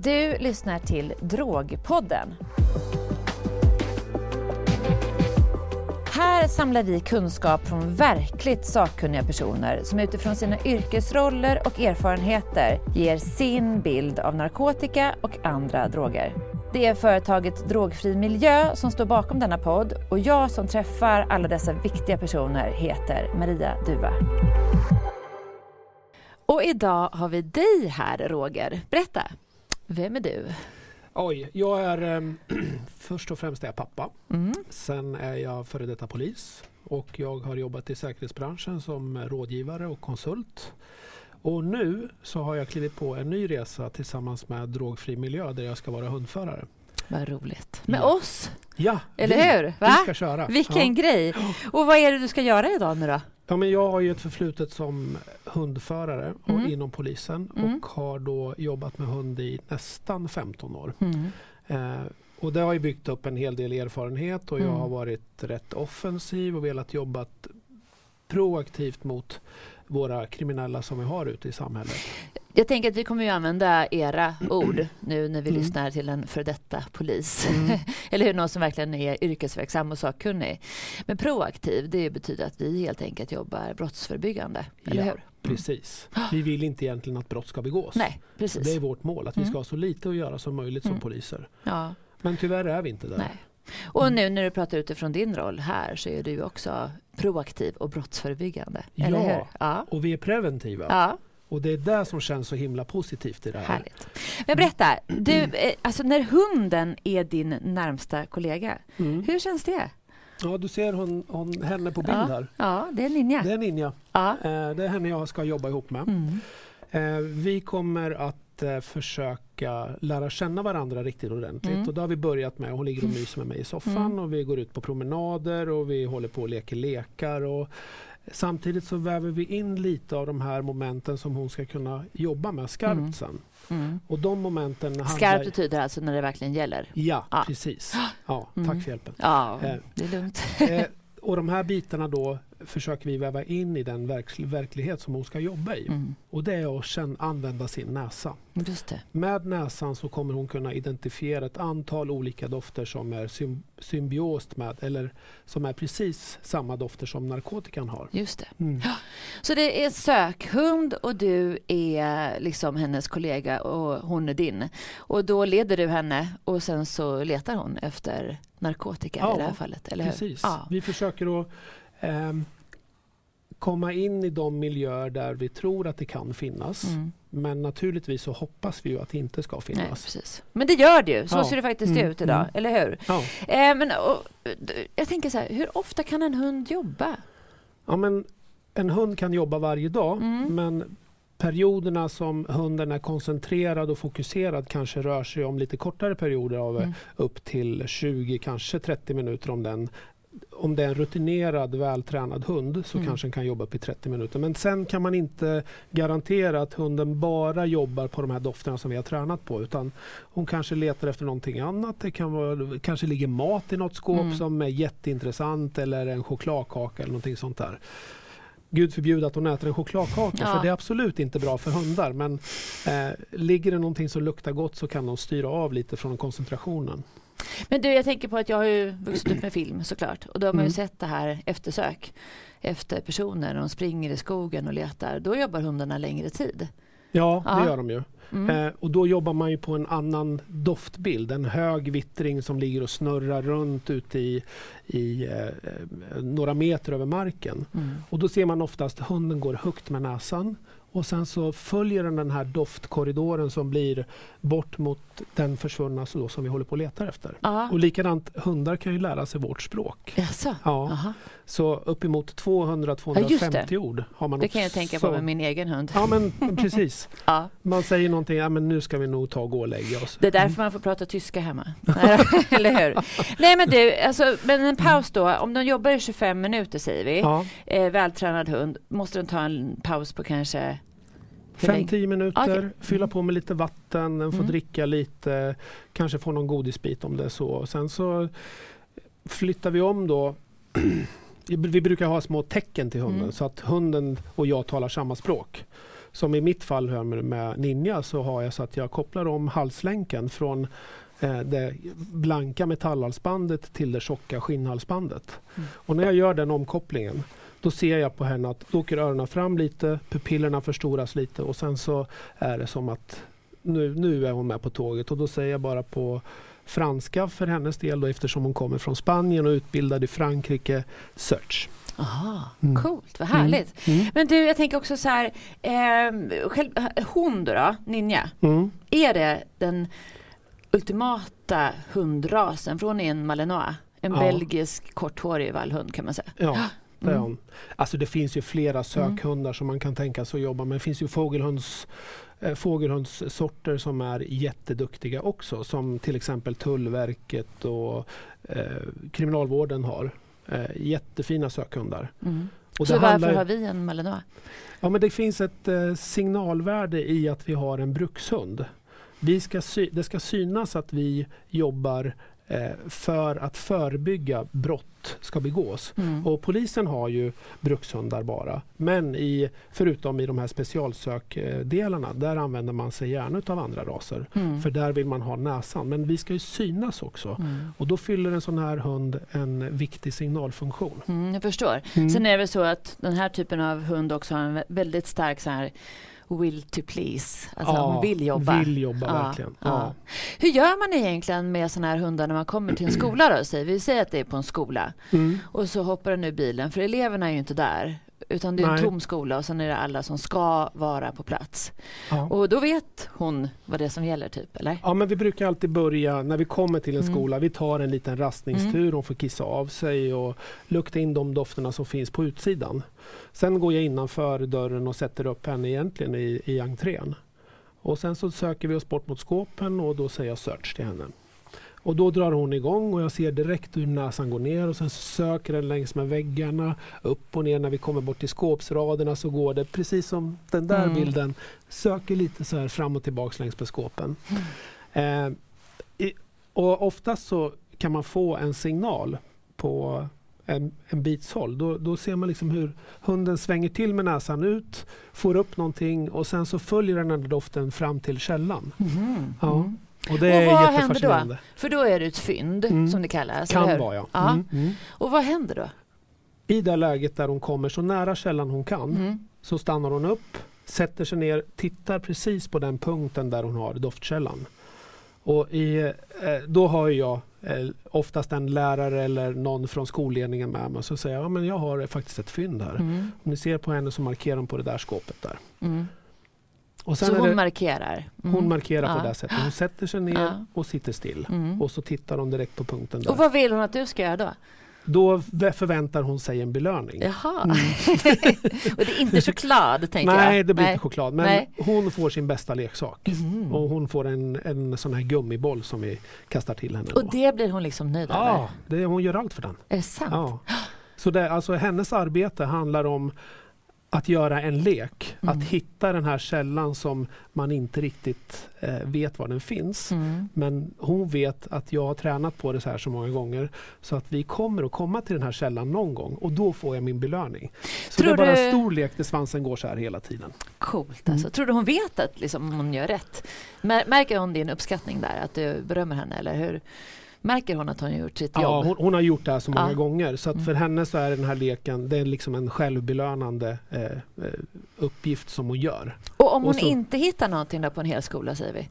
Du lyssnar till Drogpodden. Här samlar vi kunskap från verkligt sakkunniga personer som utifrån sina yrkesroller och erfarenheter ger sin bild av narkotika och andra droger. Det är företaget Drogfri Miljö som står bakom denna podd och jag som träffar alla dessa viktiga personer heter Maria Duva. Och idag har vi dig här, Roger. Berätta, vem är du? Oj, jag är eh, först och främst är jag pappa. Mm. Sen är jag före detta polis och jag har jobbat i säkerhetsbranschen som rådgivare och konsult. Och nu så har jag klivit på en ny resa tillsammans med Drogfri Miljö där jag ska vara hundförare. Vad roligt. Med Ja. oss, Ja, eller vi, hur? Vi Va? ska köra. Vilken Ja. grej! Och vad är det du ska göra idag nu då? Ja, men jag har ju ett förflutet som hundförare och Mm. inom polisen Mm. och har då jobbat med hund i nästan 15 år. Mm. Eh, och det har ju byggt upp en hel del erfarenhet och jag Mm. har varit rätt offensiv och velat jobba proaktivt mot våra kriminella som vi har ute i samhället. Jag tänker att vi kommer ju använda era ord nu när vi Mm. lyssnar till en för detta polis. Mm. Eller hur? Någon som verkligen är yrkesverksam och sakkunnig. Men proaktiv, det betyder att vi helt enkelt jobbar brottsförebyggande. Eller Ja, hur? Precis. Vi vill inte egentligen att brott ska begås. Nej, precis. Det är vårt mål, att vi Mm. ska ha så lite att göra som möjligt som Mm. poliser. Ja. Men tyvärr är vi inte där. Nej. Och nu när du pratar utifrån din roll här så är du också proaktiv och brottsförebyggande. Ja. Ja. Och vi är preventiva. Ja, Och det är det som känns så himla positivt i det här. härligt. Men berätta, du, eh, alltså när hunden är din närmsta kollega, Mm. hur känns det? Ja, du ser hon, hon, henne på bild Ja. här. Ja, det är ninja. Det är Ninja. Ja. Eh, det är henne jag ska jobba ihop med. Mm. Eh, vi kommer att eh, försöka lära känna varandra riktigt ordentligt. Mm. Och det har vi börjat med. Hon ligger och myser med mig i soffan Mm. och vi går ut på promenader och vi håller på och leker lekar. Och samtidigt så väver vi in lite av de här momenten som hon ska kunna jobba med skarpt Mm. sen. Mm. Och de momenten Skarpt handlar... betyder alltså när det verkligen gäller. Ja, Ja. precis. Ja, Mm. Tack för hjälpen. Ja, Eh. det är lugnt. Eh, och de här bitarna då försöker vi väva in i den verk- verklighet som hon ska jobba i. Mm. Och det är att känna, använda sin näsa. Med näsan så kommer hon kunna identifiera ett antal olika dofter som är sym- symbiost med eller som är precis samma dofter som narkotikan har. Just det. Mm. Så det är sökhund och du är liksom hennes kollega och hon är din. Och då leder du henne och sen så letar hon efter narkotika Ja, i det här fallet, eller hur? Precis. Ja. Vi försöker att komma in i de miljöer där vi tror att det kan finnas. Mm. Men naturligtvis så hoppas vi ju att det inte ska Nej, finnas. precis. Men det gör det ju, så Ja. ser det faktiskt Mm, ut idag, mm. eller hur? Ja. Eh, men, och, jag tänker så här, hur ofta kan en hund jobba? Ja, men en hund kan jobba varje dag Mm. men perioderna som hunden är koncentrerad och fokuserad kanske rör sig om lite kortare perioder av Mm. upp till 20, kanske 30 minuter om den om det är en rutinerad, vältränad hund så Mm. kanske den kan jobba upp i 30 minuter. Men sen kan man inte garantera att hunden bara jobbar på de här dofterna som vi har tränat på. Utan hon kanske letar efter någonting annat. Det kan vara, kanske ligger mat i något skåp Mm. som är jätteintressant eller en chokladkaka eller någonting sånt där. Gud förbjude att hon äter en chokladkaka Ja. för det är absolut inte bra för hundar. Men eh, ligger det någonting som luktar gott så kan de styra av lite från koncentrationen. Men du, jag tänker på att jag har ju vuxit upp med film såklart. Och då har man ju Mm. sett det här eftersök efter personer. De springer i skogen och letar. Då jobbar hundarna längre tid. Ja, Ja. det gör de ju. Mm. Eh, och då jobbar man ju på en annan doftbild. En hög vittring som ligger och snurrar runt ute i, i eh, eh, några meter över marken. Mm. Och då ser man oftast hunden går högt med näsan och sen så följer den den här doftkorridoren som blir bort mot den försvunna så som vi håller på att leta efter. Ja. Och likadant, hundar kan ju lära sig vårt språk. Jaså? Ja, så uppemot Ja, just 200-250 ord har man Det kan jag tänka på med min egen hund. Ja men precis. Ja. Man säger någonting, ja men nu ska vi nog ta och gå och lägga oss. Det är därför man får prata tyska hemma. Eller hur? Nej men du, alltså, men en paus då. Om de jobbar i 25 minuter säger vi. Ja, Eh, vältränad hund. Måste de ta en paus på kanske? 5-10 minuter, Okej. fylla på med lite vatten, den får Mm. dricka lite, kanske få någon godisbit om det är så. Sen så flyttar vi om då vi brukar ha små tecken till hunden Mm. så att hunden och jag talar samma språk. som i mitt fall här med Ninja så har jag så att jag kopplar om halslänken från eh, det blanka metallhalsbandet till det tjocka skinnhalsbandet. Mm. Och när jag gör den omkopplingen då ser jag på henne att då åker öronen fram lite, pupillerna förstoras lite och sen så är det som att nu, nu är hon med på tåget och då säger jag bara på franska för hennes del då, eftersom hon kommer från Spanien och är utbildad i Frankrike, search. Aha, Mm. coolt, vad härligt. Mm. Men du, jag tänker också så här, eh, själv, hon då, då, Ninja, Mm. är det den ultimata hundrasen? För hon är en malinois, en Ja. belgisk korthårig vallhund kan man säga. Ja, det är Mm. hon. Alltså det finns ju flera sökhundar som man kan tänka sig att jobba med. Det finns ju fågelhunds, eh, fågelhundssorter som är jätteduktiga också. Som till exempel Tullverket och eh, Kriminalvården har. Eh, jättefina sökhundar. Mm. Och Så varför handlar- har vi en malinois? Ja, men det finns ett eh, signalvärde i att vi har en brukshund. Vi ska sy- det ska synas att vi jobbar för att förebygga brott ska begås. Mm. Och polisen har ju brukshundar bara. Men i, förutom i de här specialsökdelarna, där använder man sig gärna av andra raser. Mm. För där vill man ha näsan. Men vi ska ju synas också. Mm. Och då fyller en sån här hund en viktig signalfunktion. Mm, jag förstår. Mm. Sen är det väl så att den här typen av hund också har en vä- väldigt stark så här will to please. Alltså hon vill jobba. Vill jobba Ja, verkligen. ja. Ja. Hur gör man egentligen med sådana här hundar när man kommer till en skola då? Säger vi säger att det är på en skola Mm. och så hoppar den ur bilen för eleverna är ju inte där. Utan det är en Nej. tom skola och sen är det alla som ska vara på plats. Ja. Och då vet hon vad det är som gäller typ, eller? Ja men vi brukar alltid börja när vi kommer till en Mm. skola. Vi tar en liten rastningstur. Hon får kissa av sig och lukta in de dofterna som finns på utsidan. Sen går jag innanför dörren och sätter upp henne egentligen i, i entrén. Och sen så söker vi oss bort mot skåpen och då säger jag search till henne. Och då drar hon igång och jag ser direkt hur näsan går ner och sen söker den längs med väggarna upp och ner. När vi kommer bort till skåpsraderna så går det precis som den där Mm. bilden. Söker lite så här fram och tillbaks längs med skåpen. Eh, i, och oftast så kan man få en signal på en, en bits håll. Då, då ser man liksom hur hunden svänger till med näsan ut, får upp någonting och sen så följer den här doften fram till källan. Mhm. Ja. Och det Och är vad händer jättefascinerande. För då är det ett fynd Mm. som det kallas, Kan vara ja. Ja. Mm, mm. Och vad händer då? I det läget där hon kommer så nära källan hon kan Mm. så stannar hon upp, sätter sig ner, tittar precis på den punkten där hon har doftkällan. Och i, eh, då har jag eh, oftast en lärare eller någon från skolledningen med mig och så säger jag, ja, men jag har faktiskt ett fynd här. Mm. Om ni ser på henne så markerar hon på det där skåpet där. Mm. Och Så hon det, markerar? Mm. hon markerar Ja. på det sättet. Hon sätter sig ner Ja. och sitter still. Mm. Och så tittar hon direkt på punkten där. Och vad vill hon att du ska göra då? Då förväntar hon sig en belöning. Jaha. Mm. och det är inte choklad tänker jag? Nej, det blir inte choklad. Men Nej. hon får sin bästa leksak. Mhm. Och hon får en, en sån här gummiboll som vi kastar till henne. Och då. det blir hon liksom nöjd? Ja, det, hon gör allt för den. Är det sant? Ja. Så det, alltså, hennes arbete handlar om att göra en lek. Mm. Att hitta den här källan som man inte riktigt eh, vet var den finns. Mm. Men hon vet att jag har tränat på det så här så många gånger så att vi kommer att komma till den här källan någon gång och då får jag min belöning. Så Tror det är bara en stor lek där svansen går så här hela tiden. Coolt alltså. Mm. Tror du hon vet att liksom, hon gör rätt? Mär- Märker hon din uppskattning där? Att du berömmer henne? Eller hur? Märker hon att hon har gjort sitt Ja, jobb? hon, hon har gjort det här så många Ja. gånger så att Mm. för henne så är den här leken det är liksom en självbelönande eh, eh, uppgift som hon gör. Och om och hon så- inte hittar någonting då på en hel skola säger vi?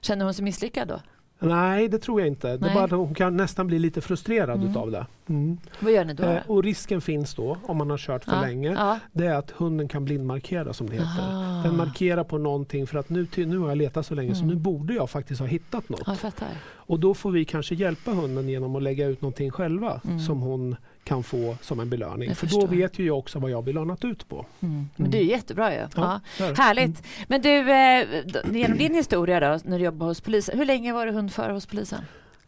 Känner hon sig misslyckad då? Nej, det tror jag inte. Det är bara att hon kan nästan bli lite frustrerad Mm. utav det. Mm. Vad gör ni då? Eh, och risken finns då, om man har kört för ja. länge, Ja. det är att hunden kan blindmarkera som det heter. Aha. Den markerar på någonting för att nu, nu har jag letat så länge så Mm. nu borde jag faktiskt ha hittat något. Ja. Och då får vi kanske hjälpa hunden genom att lägga ut någonting själva Mm. som hon kan få som en belöning. Jag för förstår. då vet ju jag också vad jag har belönat ut på. Mm. Men det är jättebra ju. Ja. Ja, så det. Härligt. Men du, eh, genom din historia då, när du jobbade hos polisen. Hur länge var du hundförare hos polisen?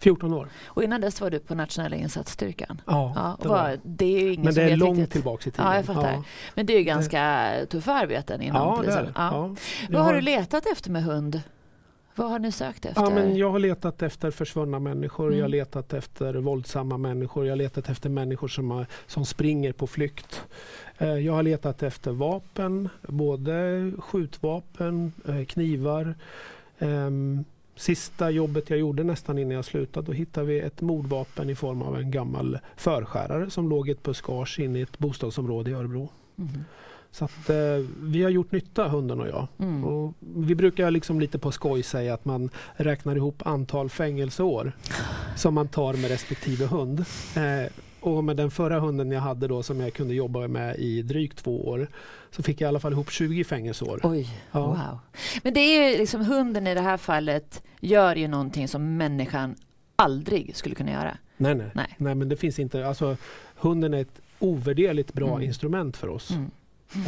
14 år. Och innan dess var du på nationella insatsstyrkan. Ja, Ja, det var. det är Men det är långt riktigt. tillbaks i tiden. Ja, jag fattar. Men det är ju ganska tuffa arbeten inom Ja, polisen. det. Ja. Ja. Vad har du letat efter med hund? Vad har ni sökt efter? Ja, men jag har letat efter försvunna människor, Mm. jag har letat efter våldsamma människor, jag har letat efter människor som, har, som springer på flykt. Eh, Jag har letat efter vapen, både skjutvapen, eh, knivar. Ehm, Sista jobbet jag gjorde nästan innan jag slutade, då hittade vi ett mordvapen i form av en gammal förskärare som låg i ett buskage inne i ett bostadsområde i Örebro. Mhm. Så att, eh, vi har gjort nytta, hunden och jag. Mm. Och vi brukar liksom lite på skoj säga att man räknar ihop antal fängelseår som man tar med respektive hund. Eh, och med den förra hunden jag hade då som jag kunde jobba med i drygt två år så fick jag i alla fall ihop 20 fängelseår. Oj, Ja. wow. Men det är ju liksom hunden i det här fallet gör ju någonting som människan aldrig skulle kunna göra. Nej, nej. Nej. nej, men det finns inte. Alltså, hunden är ett ovärderligt bra Mm. instrument för oss. Mm.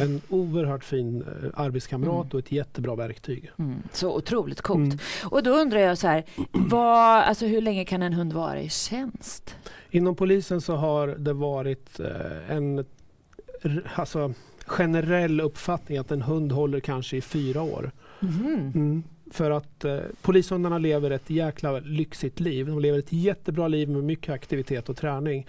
En oerhört fin eh, arbetskamrat Mm. och ett jättebra verktyg. Mm. Så otroligt coolt. Mm. Och då undrar jag så här, vad, alltså hur länge kan en hund vara i tjänst? Inom polisen så har det varit eh, en alltså, generell uppfattning att en hund håller kanske i fyra år. Mhm. Mm. För att eh, polishundarna lever ett jäkla lyxigt liv. De lever ett jättebra liv med mycket aktivitet och träning.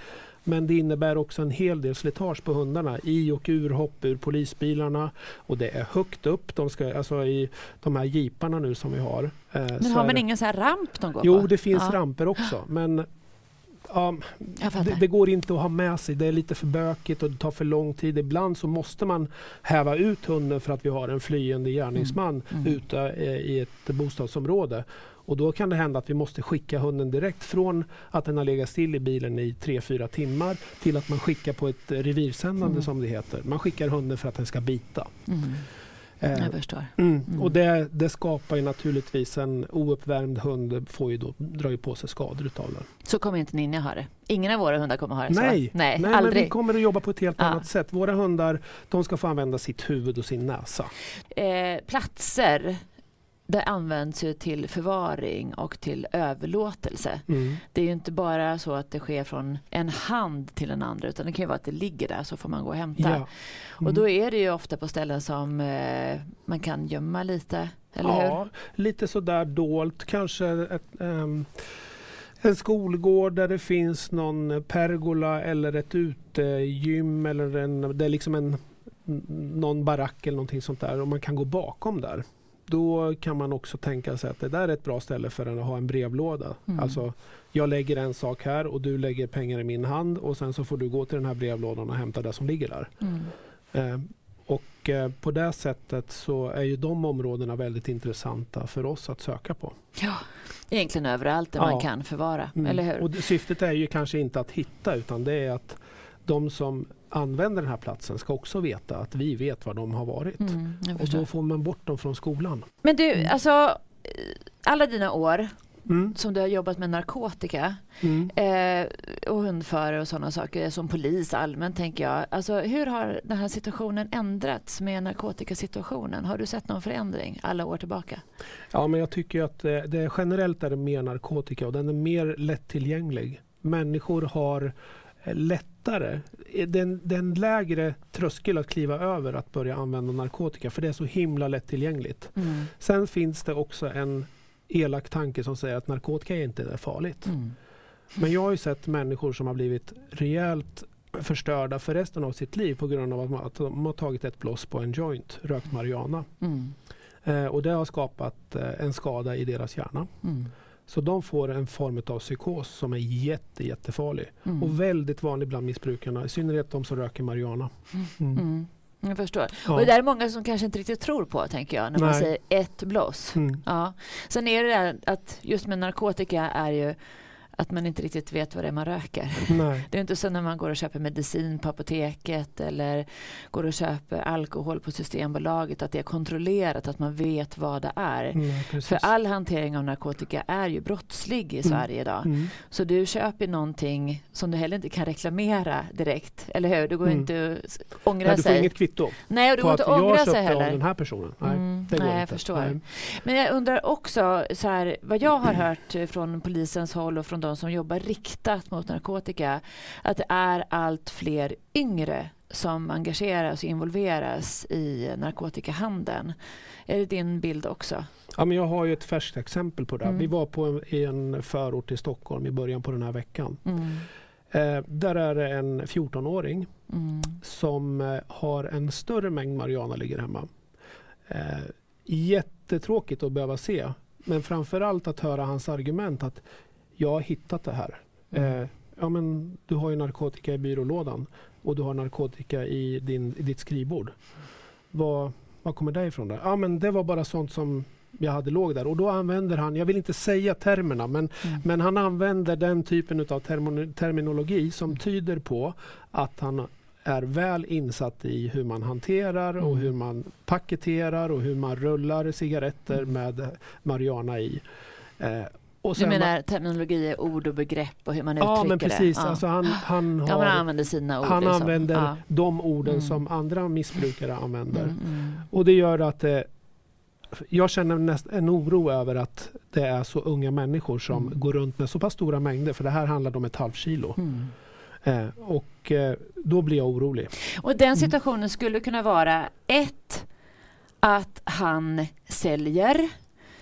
Men det innebär också en hel del slitage på hundarna i och ur hopp ur polisbilarna. Och det är högt upp. De ska, alltså I de här jeeparna nu som vi har. eh, Men har man det- ingen så här ramp de går på? Jo, det finns Ja. ramper också. Men ja, det, det går inte att ha med sig. Det är lite för bökigt och det tar för lång tid. Ibland så måste man häva ut hunden för att vi har en flyende gärningsman Mm. ute eh, i ett bostadsområde. Och då kan det hända att vi måste skicka hunden direkt från att den har legat still i bilen i 3-4 timmar till att man skickar på ett eh, revirsändande Mm. som det heter. Man skickar hunden för att den ska bita. Mm. Eh, Jag förstår. Mm. Mm. Och det, det skapar ju naturligtvis en ouppvärmd hund får ju då, drar ju på sig skador utav det. Så kommer inte Ninja ha det. Ingen av våra hundar kommer ha det så. Nej, Nej, Nej, aldrig. men vi kommer att jobba på ett helt Ja. annat sätt. Våra hundar de ska få använda sitt huvud och sin näsa. Eh, platser det används ju till förvaring och till överlåtelse. Mm. Det är ju inte bara så att det sker från en hand till en andra utan det kan ju vara att det ligger där så får man gå och hämta. Ja. Och då är det ju ofta på ställen som eh, man kan gömma lite, eller hur? ja, lite sådär dolt. Kanske ett, ehm, en skolgård där det finns någon pergola eller ett utegym eller en, det är liksom en, någon barack eller någonting sånt där och man kan gå bakom där. Då kan man också tänka sig att det där är ett bra ställe för att ha en brevlåda. Mm. Alltså, jag lägger en sak här och du lägger pengar i min hand och sen så får du gå till den här brevlådan och hämta det som ligger där. Mm. Eh, och eh, på det sättet så är ju de områdena väldigt intressanta för oss att söka på. Ja, egentligen överallt där Ja. man kan förvara, Mm. eller hur? Och syftet är ju kanske inte att hitta utan det är att de som använder den här platsen ska också veta att vi vet var de har varit. Mm, Och då får man bort dem från skolan. Men du, Mm. alltså alla dina år Mm. som du har jobbat med narkotika Mm. eh, och hundförare och sådana saker, som polis allmänt tänker jag. Alltså, hur har den här situationen ändrats med narkotikasituationen? Har du sett någon förändring alla år tillbaka? Ja, men jag tycker att eh, det är generellt är det mer narkotika och den är mer lättillgänglig. Människor har eh, lättare, eh, det är en- det är en lägre tröskel att kliva över att börja använda narkotika för det är så himla lättillgängligt. Mm. Sen finns det också en elak tanke som säger att narkotika inte är farligt. Mm. Men jag har ju sett människor som har blivit rejält förstörda för resten av sitt liv på grund av att man- att de har tagit ett bloss på en joint, rökt marijuana. Mm. Eh, och det har skapat eh, en skada i deras hjärna. Mm. Så de får en form av psykos som är jätte, jättefarlig. Mm. Och väldigt vanlig bland missbrukarna, i synnerhet de som röker marijuana. Mm. Mm. Jag förstår. Ja. Och det där är många som kanske inte riktigt tror på, tänker jag, när man Nej. säger ett bloss. Mm. Ja. Sen är det där att just med narkotika är ju att man inte riktigt vet vad det är man röker. Nej. Det är inte så när man går och köper medicin på apoteket eller går och köper alkohol på Systembolaget att det är kontrollerat, att man vet vad det är. Nej. För all hantering av narkotika är ju brottslig i Sverige idag. Mm. Så du köper någonting som du heller inte kan reklamera direkt, eller hur? Det går Mm. inte att ångra Nej, du får sig. inget kvitto Nej, och på går inte att ångra sig heller. den här personen. Nej, Mm, det går nej, jag inte. förstår. Nej. Men jag undrar också, så här, vad jag har hört från polisens håll och från de som jobbar riktat mot narkotika, att det är allt fler yngre som engageras och involveras i narkotikahandeln. Är det din bild också? Ja, men jag har ju ett färskt exempel på det. Mm. Vi var på en, i en förort i Stockholm i början på den här veckan. Mm. Eh, där är det en 14-åring Mm. som eh, har en större mängd marijuana ligger hemma. Eh, jättetråkigt att behöva se. Men framförallt att höra hans argument att jag har hittat det här. Eh, ja, men du har ju narkotika i byrålådan och du har narkotika i, din, i ditt skrivbord. Vad, vad kommer det ifrån? Då? Ja, men det var bara sånt som jag hade låg där. Och då använder han, jag vill inte säga termerna, men, Mm. men han använder den typen av termo- terminologi som tyder på att han är väl insatt i hur man hanterar och Mm. hur man paketerar och hur man rullar cigaretter Mm. med marijuana i. Eh, och Du sen- menar terminologi ord och begrepp och hur man Ja, uttrycker men precis. det? Ja. Alltså han, han, har, ja, man använder sina ord. han liksom. använder Ja. de orden Mm. som andra missbrukare använder. Mm, mm. Och det gör att eh, jag känner näst, en oro över att det är så unga människor som Mm. går runt med så pass stora mängder, för det här handlar om ett halvt kilo. Mm. Eh, och eh, då blir jag orolig. Och den situationen skulle kunna vara ett, att han säljer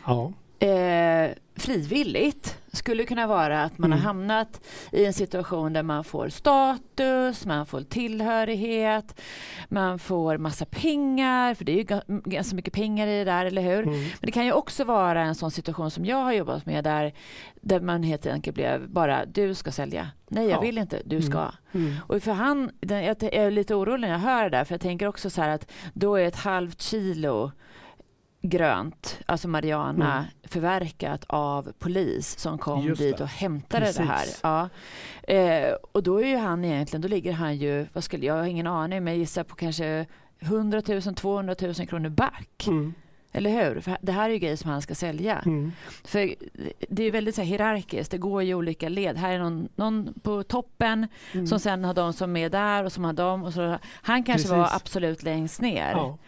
Ja. Eh, frivilligt. Skulle kunna vara att man Mm. har hamnat i en situation där man får status, man får tillhörighet, man får massa pengar, för det är ju ga- ganska mycket pengar i det där, eller hur? Mm. Men det kan ju också vara en sån situation som jag har jobbat med där, där man helt enkelt blev bara, du ska sälja. Nej, jag Ja. vill inte, du ska. Mm. Och för han, jag är lite orolig när jag hör det där, för jag tänker också så här att då är ett halvt kilo grönt, alltså marijuana, Mm. förverkat av polis som kom Just dit och hämtade det här. Precis. Ja. Eh, och då är ju han egentligen, då ligger han ju, vad skulle jag har ingen aning, men jag gissar på kanske 100 000, 200 000 kronor back. Mm. Eller hur? För det här är ju grejer som han ska sälja. Mm. För det är väldigt så här hierarkiskt, det går i olika led. Här är någon, någon på toppen Mm. som sen har de som är där och som har dem. Och så, han kanske var Precis. absolut längst ner. Ja.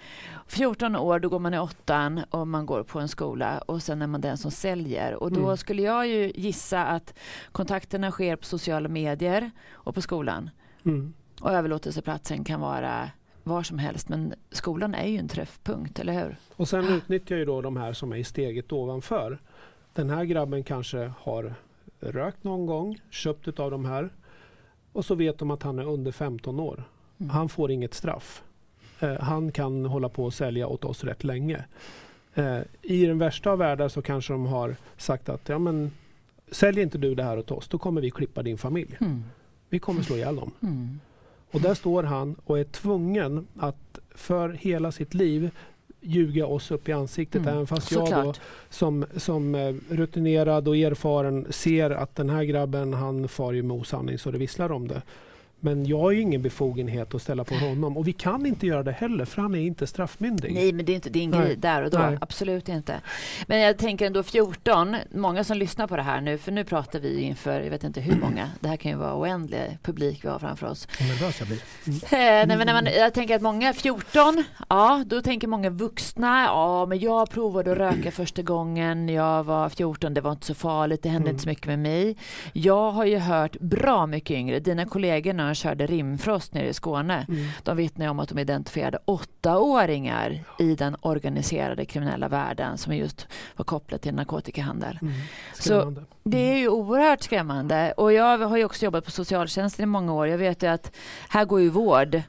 14 år, då går man i åttan och man går på en skola och sen är man den som säljer. Och då Mm. skulle jag ju gissa att kontakterna sker på sociala medier och på skolan. Mm. Och överlåtelseplatsen kan vara var som helst. Men skolan är ju en träffpunkt, eller hur? Och sen utnyttjar ju då de här som är i steget ovanför. Den här grabben kanske har rökt någon gång, köpt av de här och så vet de att han är under 15 år. Mm. Han får inget straff. Eh, han kan hålla på och sälja åt oss rätt länge. Eh, I den värsta av världar så kanske de har sagt att ja, men, säljer inte du det här åt oss, då kommer vi klippa din familj. Mm. Vi kommer slå ihjäl dem. Mm. Och där står han och är tvungen att för hela sitt liv ljuga oss upp i ansiktet. Mm. Även fast jag då Såklart. som, som eh, rutinerad och erfaren ser att den här grabben han far ju med osanning så det visslar om det. Men jag har ju ingen befogenhet att ställa på honom och vi kan inte göra det heller för han är inte straffmyndig. Nej, men det är inte din Nej. grej där och då. Nej. Absolut inte. Men jag tänker ändå 14, många som lyssnar på det här nu, för nu pratar vi inför, jag vet inte hur många, det här kan ju vara oändlig publik vi har framför oss. Nervös jag blir. Mm. Nej, men när man, jag tänker att många 14, ja, då tänker många vuxna, ja, men jag provade att röka första gången jag var 14, det var inte så farligt, det hände Mm. inte så mycket med mig. Jag har ju hört bra mycket yngre, dina kollegor körde rimfrost nere i Skåne, Mm. de vittnar om att de identifierade åttaåringar i den organiserade kriminella världen som just var kopplat till narkotikahandel. Mm. Så-. Det är ju oerhört skrämmande. Och jag har ju också jobbat på socialtjänsten i många år. Jag vet ju att här går ju vård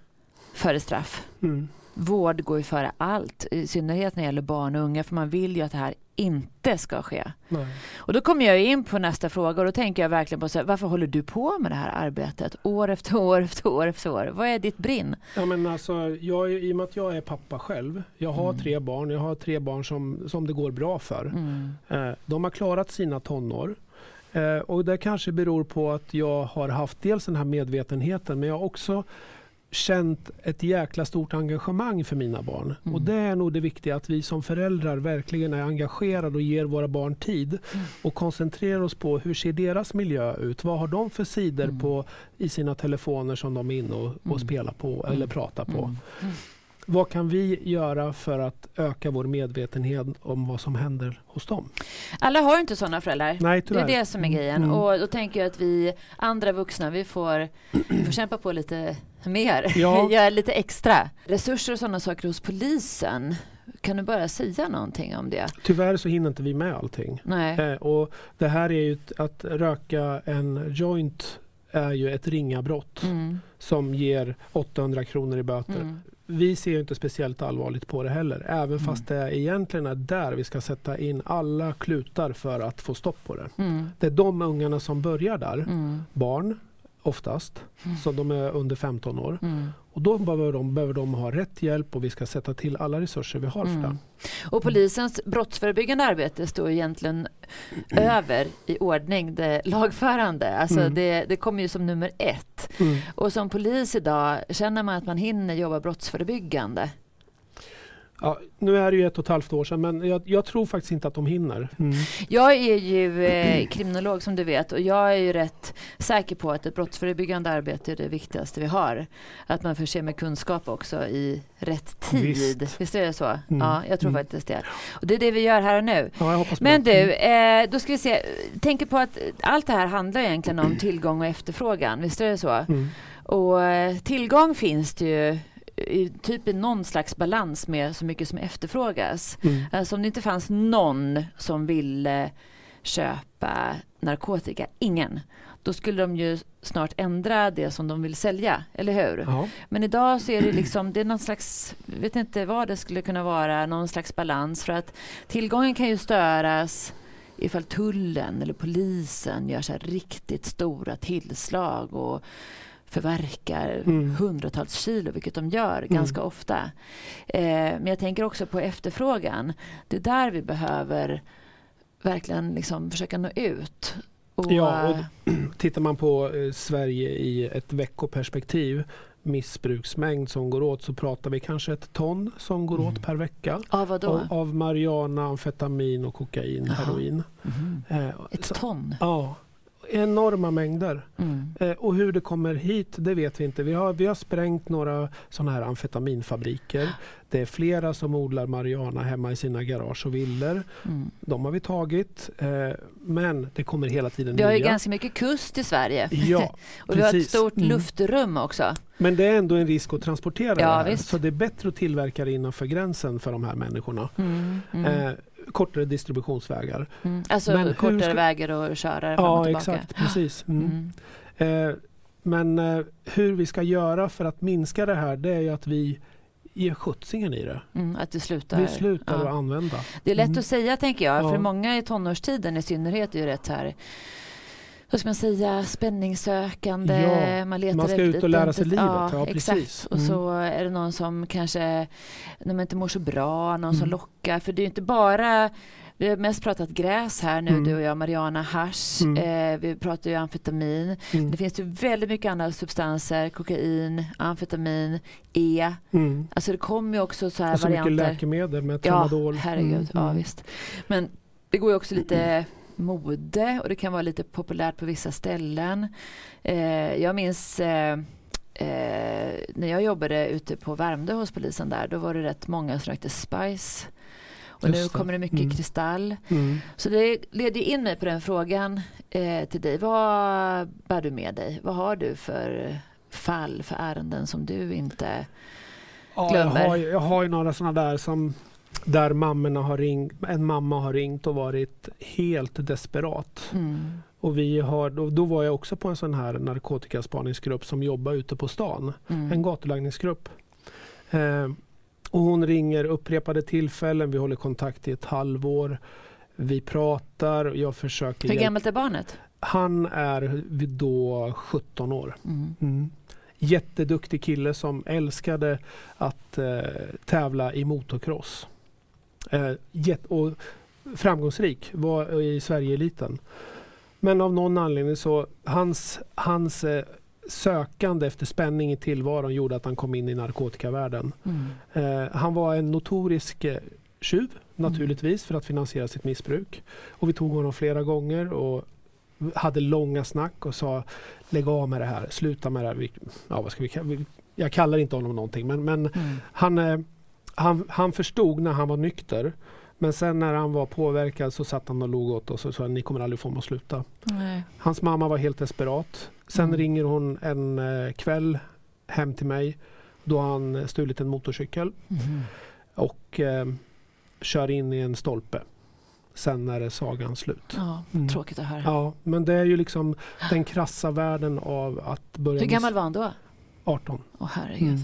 före straff. Mm. Vård går ju före allt, i synnerhet när det gäller barn och unga, för man vill ju att det här inte ska ske. Nej. Och då kommer jag in på nästa fråga och då tänker jag verkligen på så här, varför håller du på med det här arbetet år efter år efter år efter år? Vad är ditt brinn? Ja, men alltså, jag, I och med att jag är pappa själv, jag har Mm. tre barn, jag har tre barn som, som det går bra för. Mm. Eh, De har klarat sina tonår. Eh, Och det kanske beror på att jag har haft dels den här medvetenheten men jag har också känt ett jäkla stort engagemang för mina barn. Mm. Och det är nog det viktiga att vi som föräldrar verkligen är engagerade och ger våra barn tid Mm. och koncentrerar oss på hur ser deras miljö ut? Vad har de för sidor Mm. på i sina telefoner som de är inne och, och Mm. spelar på Mm. eller pratar på? Vad kan vi göra för att öka vår medvetenhet om vad som händer hos dem? Alla har inte sådana föräldrar. Nej, det är det som är grejen. Mm. Och då tänker jag att vi andra vuxna, vi får, får kämpa på lite mer. Ja. Göra lite extra. Resurser och sådana saker hos polisen. Kan du bara säga någonting om det? Tyvärr så hinner inte vi med allting. Nej. Eh, och det här är ju att röka en joint är ju ett ringa brott mm. som ger 800 kronor i böter. Mm. Vi ser inte speciellt allvarligt på det heller, även mm. fast det egentligen är där vi ska sätta in alla klutar för att få stopp på det. Mm. Det är de ungarna som börjar där, mm. barn oftast, mm. så de är under 15 år. Mm. Och då behöver de, behöver de ha rätt hjälp och vi ska sätta till alla resurser vi har för mm. det. Och polisens brottsförebyggande arbete står egentligen över i ordning det lagförande. Alltså mm. det, det kommer ju som nummer ett. Mm. Och som polis idag, känner man att man hinner jobba brottsförebyggande? Ja, nu är det ju ett och ett halvt år sedan men jag, jag tror faktiskt inte att de hinner. Mm. Jag är ju eh, kriminolog som du vet och jag är ju rätt säker på att ett brottsförebyggande arbete är det viktigaste vi har. Att man förser med kunskap också i rätt tid. Visst, Visst är det så? Mm. Ja, jag tror mm. faktiskt det. Och det är det vi gör här och nu. Ja, men du, eh, då ska vi se. Tänker på att allt det här handlar egentligen om tillgång och efterfrågan. Visst är det så? Mm. Och eh, tillgång finns det ju typ i någon slags balans med så mycket som efterfrågas. Mm. Alltså om det inte fanns någon som ville köpa narkotika, ingen, då skulle de ju snart ändra det som de vill sälja, eller hur? Ja. Men idag så är det liksom, det är någon slags, vet inte vad det skulle kunna vara, någon slags balans för att tillgången kan ju störas ifall tullen eller polisen gör så riktigt stora tillslag och förverkar mm. hundratals kilo, vilket de gör mm. ganska ofta. Eh, men jag tänker också på efterfrågan. Det är där vi behöver verkligen liksom försöka nå ut. Och, ja, och tittar man på eh, Sverige i ett veckoperspektiv missbruksmängd som går åt så pratar vi kanske ett ton som går mm. åt per vecka. Av vad då? Av, av marijuana, amfetamin och kokain, Aha. heroin. Mm. Eh, ett ton? Ja enorma mängder. Mm. Eh, och hur det kommer hit, det vet vi inte. Vi har, vi har sprängt några sådana här amfetaminfabriker. Det är flera som odlar marijuana hemma i sina garage och villor. Mm. De har vi tagit. Eh, men det kommer hela tiden nya. Vi har ju ganska mycket kust i Sverige. Ja, och vi har ett stort mm. luftrum också. Men det är ändå en risk att transportera ja, det här. Visst. Så det är bättre att tillverka det innanför gränsen för de här människorna. Mm, mm. Eh, kortare distributionsvägar. Mm. Alltså men kortare ska... vägar att köra fram ja, och tillbaka? exakt. Precis. Mm. mm. Eh, men eh, hur vi ska göra för att minska det här det är ju att vi ger skjutsingen i det. Mm, att du slutar, vi slutar ja. att använda. Det är lätt mm. att säga tänker jag. Ja. För många i tonårstiden i synnerhet är ju rätt här vad ska man säga, spänningssökande. Ja, man, letar man ska ut och lära sig livet. Ja, ja exakt. Och mm. så är det någon som kanske när man inte mår så bra, någon mm. som lockar. För det är inte bara vi har mest pratat gräs här nu, mm. du och jag, Mariana hash. Mm. Eh, vi pratar ju amfetamin. Mm. Det finns ju väldigt mycket andra substanser, kokain, amfetamin, E. Mm. Alltså det kommer ju också så här och så varianter. mycket läkemedel med tramadol. Ja, herregud. Mm. Ja, visst. Men det går ju också lite mode och det kan vara lite populärt på vissa ställen. Eh, jag minns eh, eh, när jag jobbade ute på Värmdö hos polisen där, då var det rätt många som rökte Spice. Och nu kommer det mycket mm. kristall. Mm. Så det leder in mig på den frågan eh, till dig. Vad bär du med dig? Vad har du för fall, för ärenden som du inte glömmer? Ja, jag, har, jag har ju några sådana där som där mammorna har ringt, en mamma har ringt och varit helt desperat. Mm. Och vi har, då, då, var jag också på en sån här narkotikaspaningsgrupp som jobbar ute på stan. Mm. En gatulangningsgrupp. Eh, och hon ringer upprepade tillfällen, vi håller kontakt i ett halvår. Vi pratar, jag försöker... Hur gammalt är barnet? Han är då 17 år. Mm. Mm. Jätteduktig kille som älskade att eh, tävla i motocross. Eh, och framgångsrik, var i Sverigeeliten. Men av någon anledning så hans, hans eh, sökande efter spänning i tillvaron gjorde att han kom in i narkotikavärlden. Mm. Eh, han var en notorisk eh, tjuv naturligtvis för att finansiera sitt missbruk. Och vi tog honom flera gånger och hade långa snack och sa lägg av med det här, sluta med det här. Vi, ja, vad ska vi, jag kallar inte honom någonting men, men Mm. han, eh, han, han förstod när han var nykter. Men sen när han var påverkad så satt han och log åt oss och sa ni kommer aldrig få mig att sluta. Nej. Hans mamma var helt desperat. Sen Mm. ringer hon en eh, kväll hem till mig. Då har han stulit en motorcykel Mhm. och eh, kör in i en stolpe. Sen är det sagan slut. Ja, Mm. tråkigt att höra. Ja, men det är ju liksom den krassa världen av att börja... Hur gammal var han då? 18. Åh herregud. Mm.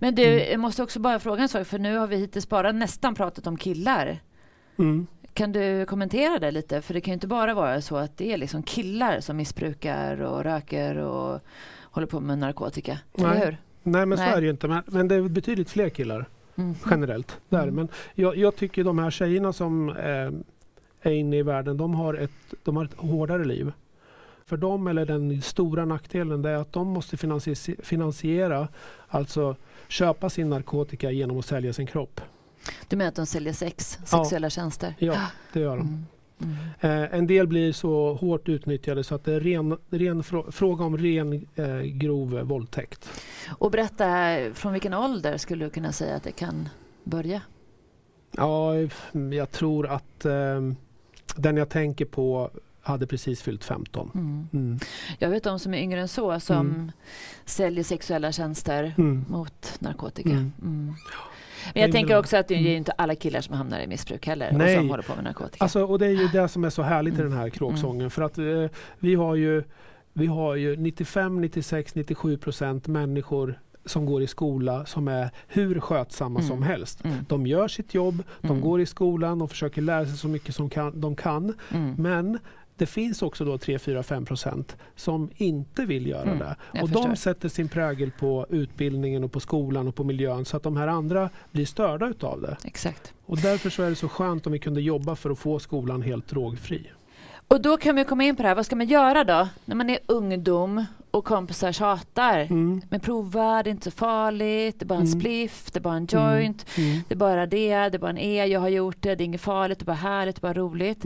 Men du, Mm. jag måste också bara fråga en sak, för nu har vi hittills bara nästan pratat om killar. Mm. Kan du kommentera det lite? För det kan ju inte bara vara så att det är liksom killar som missbrukar och röker och håller på med narkotika. Nej. Eller hur? Nej men Nej. så är det ju inte. Men, men det är betydligt fler killar Mm. generellt. Det är det. Mm. Men jag, jag tycker de här tjejerna som eh, är inne i världen, de har, ett, de har ett hårdare liv. För dem, eller den stora nackdelen, det är att de måste finansi- finansiera, alltså köpa sin narkotika genom att sälja sin kropp. Du menar att de säljer sex, Ja. sexuella tjänster? Ja, det gör de. Mm. Mm. Eh, en del blir så hårt utnyttjade så att det är ren, ren frå- fråga om ren eh, grov våldtäkt. Och berätta, från vilken ålder skulle du kunna säga att det kan börja? Ja, jag tror att eh, den jag tänker på hade precis fyllt 15. Mm. Mm. Jag vet de som är yngre än så som Mm. säljer sexuella tjänster Mm. mot narkotika. Mm. Men jag tänker också att det är inte alla killar som hamnar i missbruk heller Nej. och som håller på med narkotika. Alltså, och det är ju det som är så härligt i den här kråksången. För att eh, vi har ju, vi har ju 95, 96, 97 procent människor som går i skola som är hur skötsamma Mm. som helst. Mm. De gör sitt jobb, de Mm. går i skolan och försöker lära sig så mycket som kan, de kan. Men det finns också då 3, 4, 5 procent som inte vill göra Mm, det. Och de sätter sin prägel på utbildningen och på skolan och på miljön så att de här andra blir störda utav det. Exakt. Och därför så är det så skönt om vi kunde jobba för att få skolan helt drogfri. Och då kan vi komma in på det här, vad ska man göra då när man är ungdom och kompisar tjatar? Mm. Men prova, det är inte så farligt, det är bara en Mm. spliff, det är bara en joint, Mm. det är bara det, det är bara en E, jag har gjort det, det är inget farligt, det är bara härligt, det är bara roligt.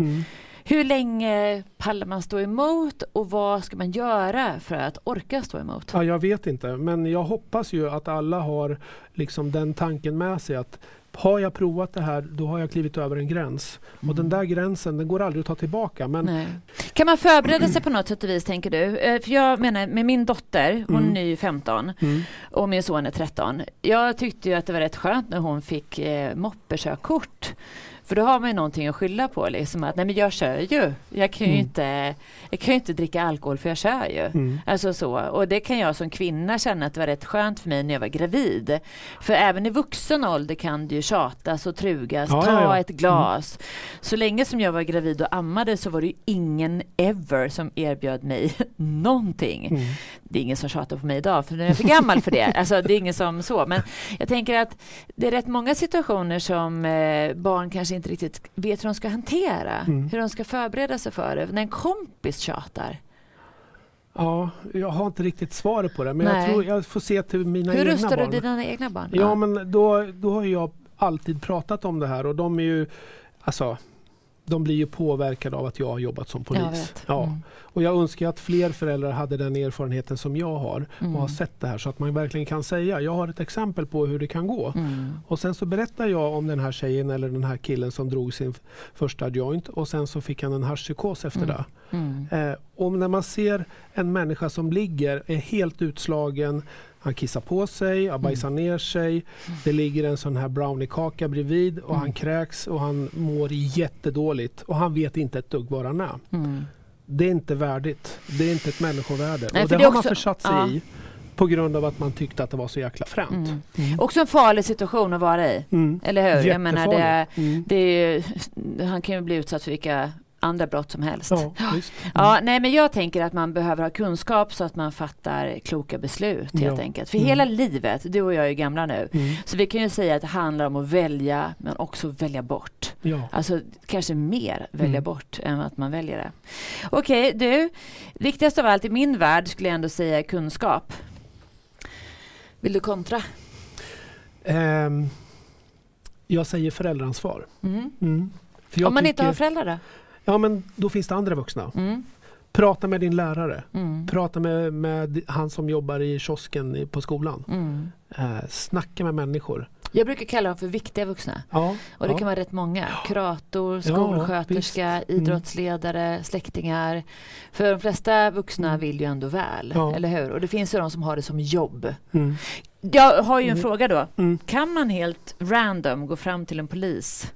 Mm. Hur länge pallar man stå emot och vad ska man göra för att orka stå emot? Ja, jag vet inte, men jag hoppas ju att alla har liksom den tanken med sig att har jag provat det här, då har jag klivit över en gräns. Och den där gränsen, den går aldrig att ta tillbaka. Men Nej. Kan man förbereda sig på något sätt och vis, tänker du? Eh, För jag menar, med min dotter, hon Mm. är ju 15 mm, och min son är 13. Jag tyckte ju att det var rätt skönt när hon fick eh, moppekörkort. För då har man ju någonting att skylla på. Liksom att, nej men jag kör ju. Jag kan ju, Mm. inte, jag kan inte dricka alkohol för jag kör ju. mm, Alltså så. Och det kan jag som kvinna känna att det var rätt skönt för mig när jag var gravid. För även i vuxen ålder kan det ju tjatas och trugas. Ja, Ta ja, ja. ett glas. Så länge som jag var gravid och ammade så var det ju ingen ever som erbjöd mig någonting. mm. Det är ingen som tjatar på mig idag för nu är jag för gammal för det. Alltså det är ingen som så. Men jag tänker att det är rätt många situationer som eh, barn kanske inte riktigt vet hur de ska hantera. Mm. Hur de ska förbereda sig för det. När en kompis tjatar. Ja, jag har inte riktigt svaret på det. Men Nej. jag tror jag får se till mina Hur egna rustar barn. du dina egna barn? Ja, men då, då har jag alltid pratat om det här och de är ju, alltså, de blir ju påverkade av att jag har jobbat som polis. Jag. Ja. Mm. Och jag önskar att fler föräldrar hade den erfarenheten som jag har Mm. och har sett det här så att man verkligen kan säga jag har ett exempel på hur det kan gå. Mm. Och sen så berättar jag om den här tjejen eller den här killen som drog sin första joint och sen så fick han en haschpsykos efter Mm. det. Mm. Eh, och när man ser en människa som ligger, är helt utslagen, han kissar på sig, han bajsar ner sig, det ligger en sån här browniekaka bredvid och Mm. han kräks och han mår jättedåligt och han vet inte ett dugg var han är. Mm. Det är inte värdigt. Det är inte ett människovärde. Nej, och det, det har man också- försatt sig ja. i på grund av att man tyckte att det var så jäkla fränt. Mm. Mm. Också en farlig situation att vara i. Mm. Eller hur? Jag menar, det. Mm. det är ju, han kan ju bli utsatt för vilka andra brott som helst. Ja. Ja, nej, men jag tänker att man behöver ha kunskap så att man fattar kloka beslut helt Ja. enkelt. För Mm. hela livet, du och jag är gamla nu, Mm. så vi kan ju säga att det handlar om att välja men också välja bort. Ja. Alltså kanske mer välja Mm. bort än att man väljer det. Okej, du. Viktigast av allt i min värld skulle jag ändå säga kunskap. Vill du kontra? Ehm, jag säger föräldraansvar. Mm. Mm. Om man inte tycker- har föräldrar då? Ja, men då finns det andra vuxna. Mm. Prata med din lärare. Mm. Prata med, med han som jobbar i kiosken på skolan. Mm. Eh, snacka med människor. Jag brukar kalla dem för viktiga vuxna. Ja, Och det ja. kan vara rätt många. Kurator, Ja, skolsköterska, visst. Mm. idrottsledare, släktingar. För de flesta vuxna Mm. vill ju ändå väl, Ja. eller hur? Och det finns ju de som har det som jobb. Mm. Jag har ju en Mm. fråga då. Mm. Kan man helt random gå fram till en polis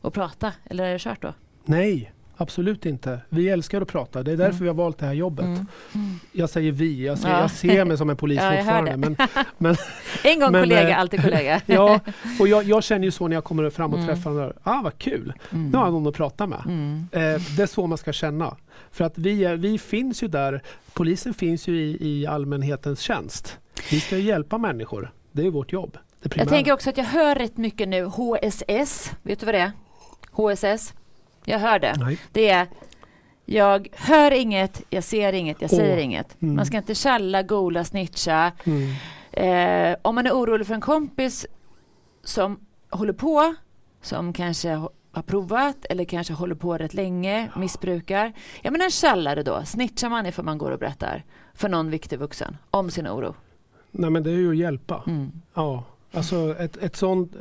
och prata? Eller är det kört då? Nej, absolut inte. Vi älskar att prata. Det är därför Mm. vi har valt det här jobbet. Mm. Mm. Jag säger vi, jag ser, Ja. jag ser mig som en polis Ja, fortfarande. det. Men, En gång Men, kollega, eh, alltid kollega. ja, och jag, jag känner ju så när jag kommer fram och Mm. träffar någon. Ah, vad kul! Mm. Nu har jag någon att prata med. Mm. Eh, det är så man ska känna. För att vi, är, vi finns ju där, polisen finns ju i, i allmänhetens tjänst. Vi ska hjälpa människor. Det är vårt jobb. Det Jag tänker också att jag hör rätt mycket nu HSS. Vet du vad det är? HSS. Jag hör det. Nej. Det är jag hör inget, jag ser inget, jag säger inget. Mm. Man ska inte tjalla, gola, snitcha. Mm. Eh, om man är orolig för en kompis som håller på, som kanske har provat eller kanske håller på rätt länge, missbrukar. Ja men en tjallare då, snitchar man ifall man går och berättar för någon viktig vuxen om sin oro. Nej men det är ju att hjälpa. Mm. Ja, alltså ett, ett sånt,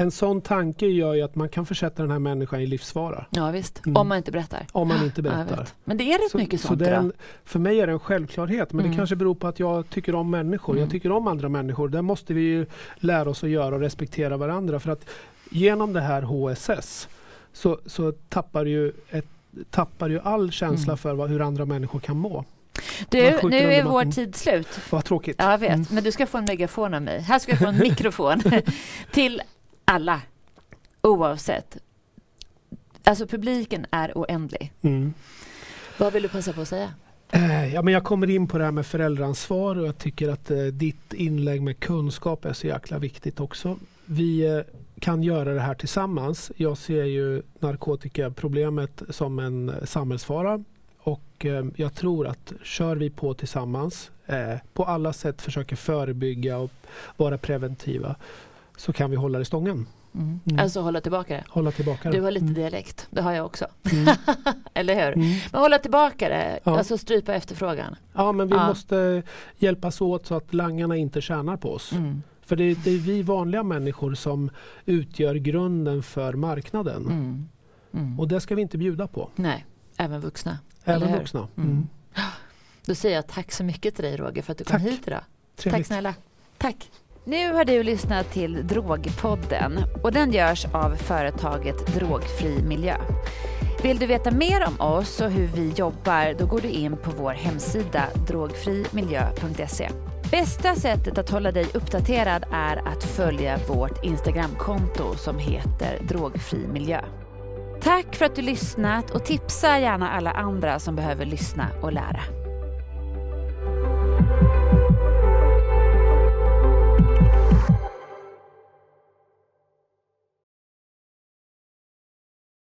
en sån tanke gör ju att man kan försätta den här människan i livsfara. Ja visst, Mm. om man inte berättar. Om man inte berättar. Men det är rätt Så, mycket så sånt det är idag. en, för mig är det en självklarhet men Mm. det kanske beror på att jag tycker om människor. Mm. Jag tycker om andra människor. Det måste vi ju lära oss att göra och respektera varandra. För att genom det här HSS så, så tappar, ju ett, tappar ju all känsla Mm. för vad, hur andra människor kan må. Du, nu är vår tid slut. Vad tråkigt. Ja, jag vet. Mm. Men du ska få en megafon av mig. Här ska jag få en mikrofon till alla, oavsett. Alltså publiken är oändlig. Mm. Vad vill du passa på att säga? Eh, Ja, men jag kommer in på det här med föräldraansvar och jag tycker att eh, ditt inlägg med kunskap är så jäkla viktigt också. Vi eh, kan göra det här tillsammans. Jag ser ju narkotikaproblemet som en samhällsfara och eh, jag tror att kör vi på tillsammans, på alla sätt försöker förebygga och vara preventiva så kan vi hålla det stången. Mm. Mm. Alltså hålla tillbaka det. Hålla tillbaka det. Du har lite Mm. dialekt, det har jag också. Mm. Eller hur? Mm. Men hålla tillbaka det, Ja. alltså strypa efterfrågan. Ja, men vi Ja. måste hjälpas åt så att langarna inte tjänar på oss. Mm. För det är, det är vi vanliga människor som utgör grunden för marknaden. Och det ska vi inte bjuda på. Nej, även vuxna. Även vuxna. Då säger jag tack så mycket till dig Roger för att du kom Tack. hit idag. Tack Trevligt. snälla. Tack. Nu har du lyssnat till Drogpodden och den görs av företaget Drogfri Miljö. Vill du veta mer om oss och hur vi jobbar då går du in på vår hemsida drogfrimiljö.se. Bästa sättet att hålla dig uppdaterad är att följa vårt Instagramkonto som heter Drogfri Miljö. Tack för att du lyssnat och tipsa gärna alla andra som behöver lyssna och lära.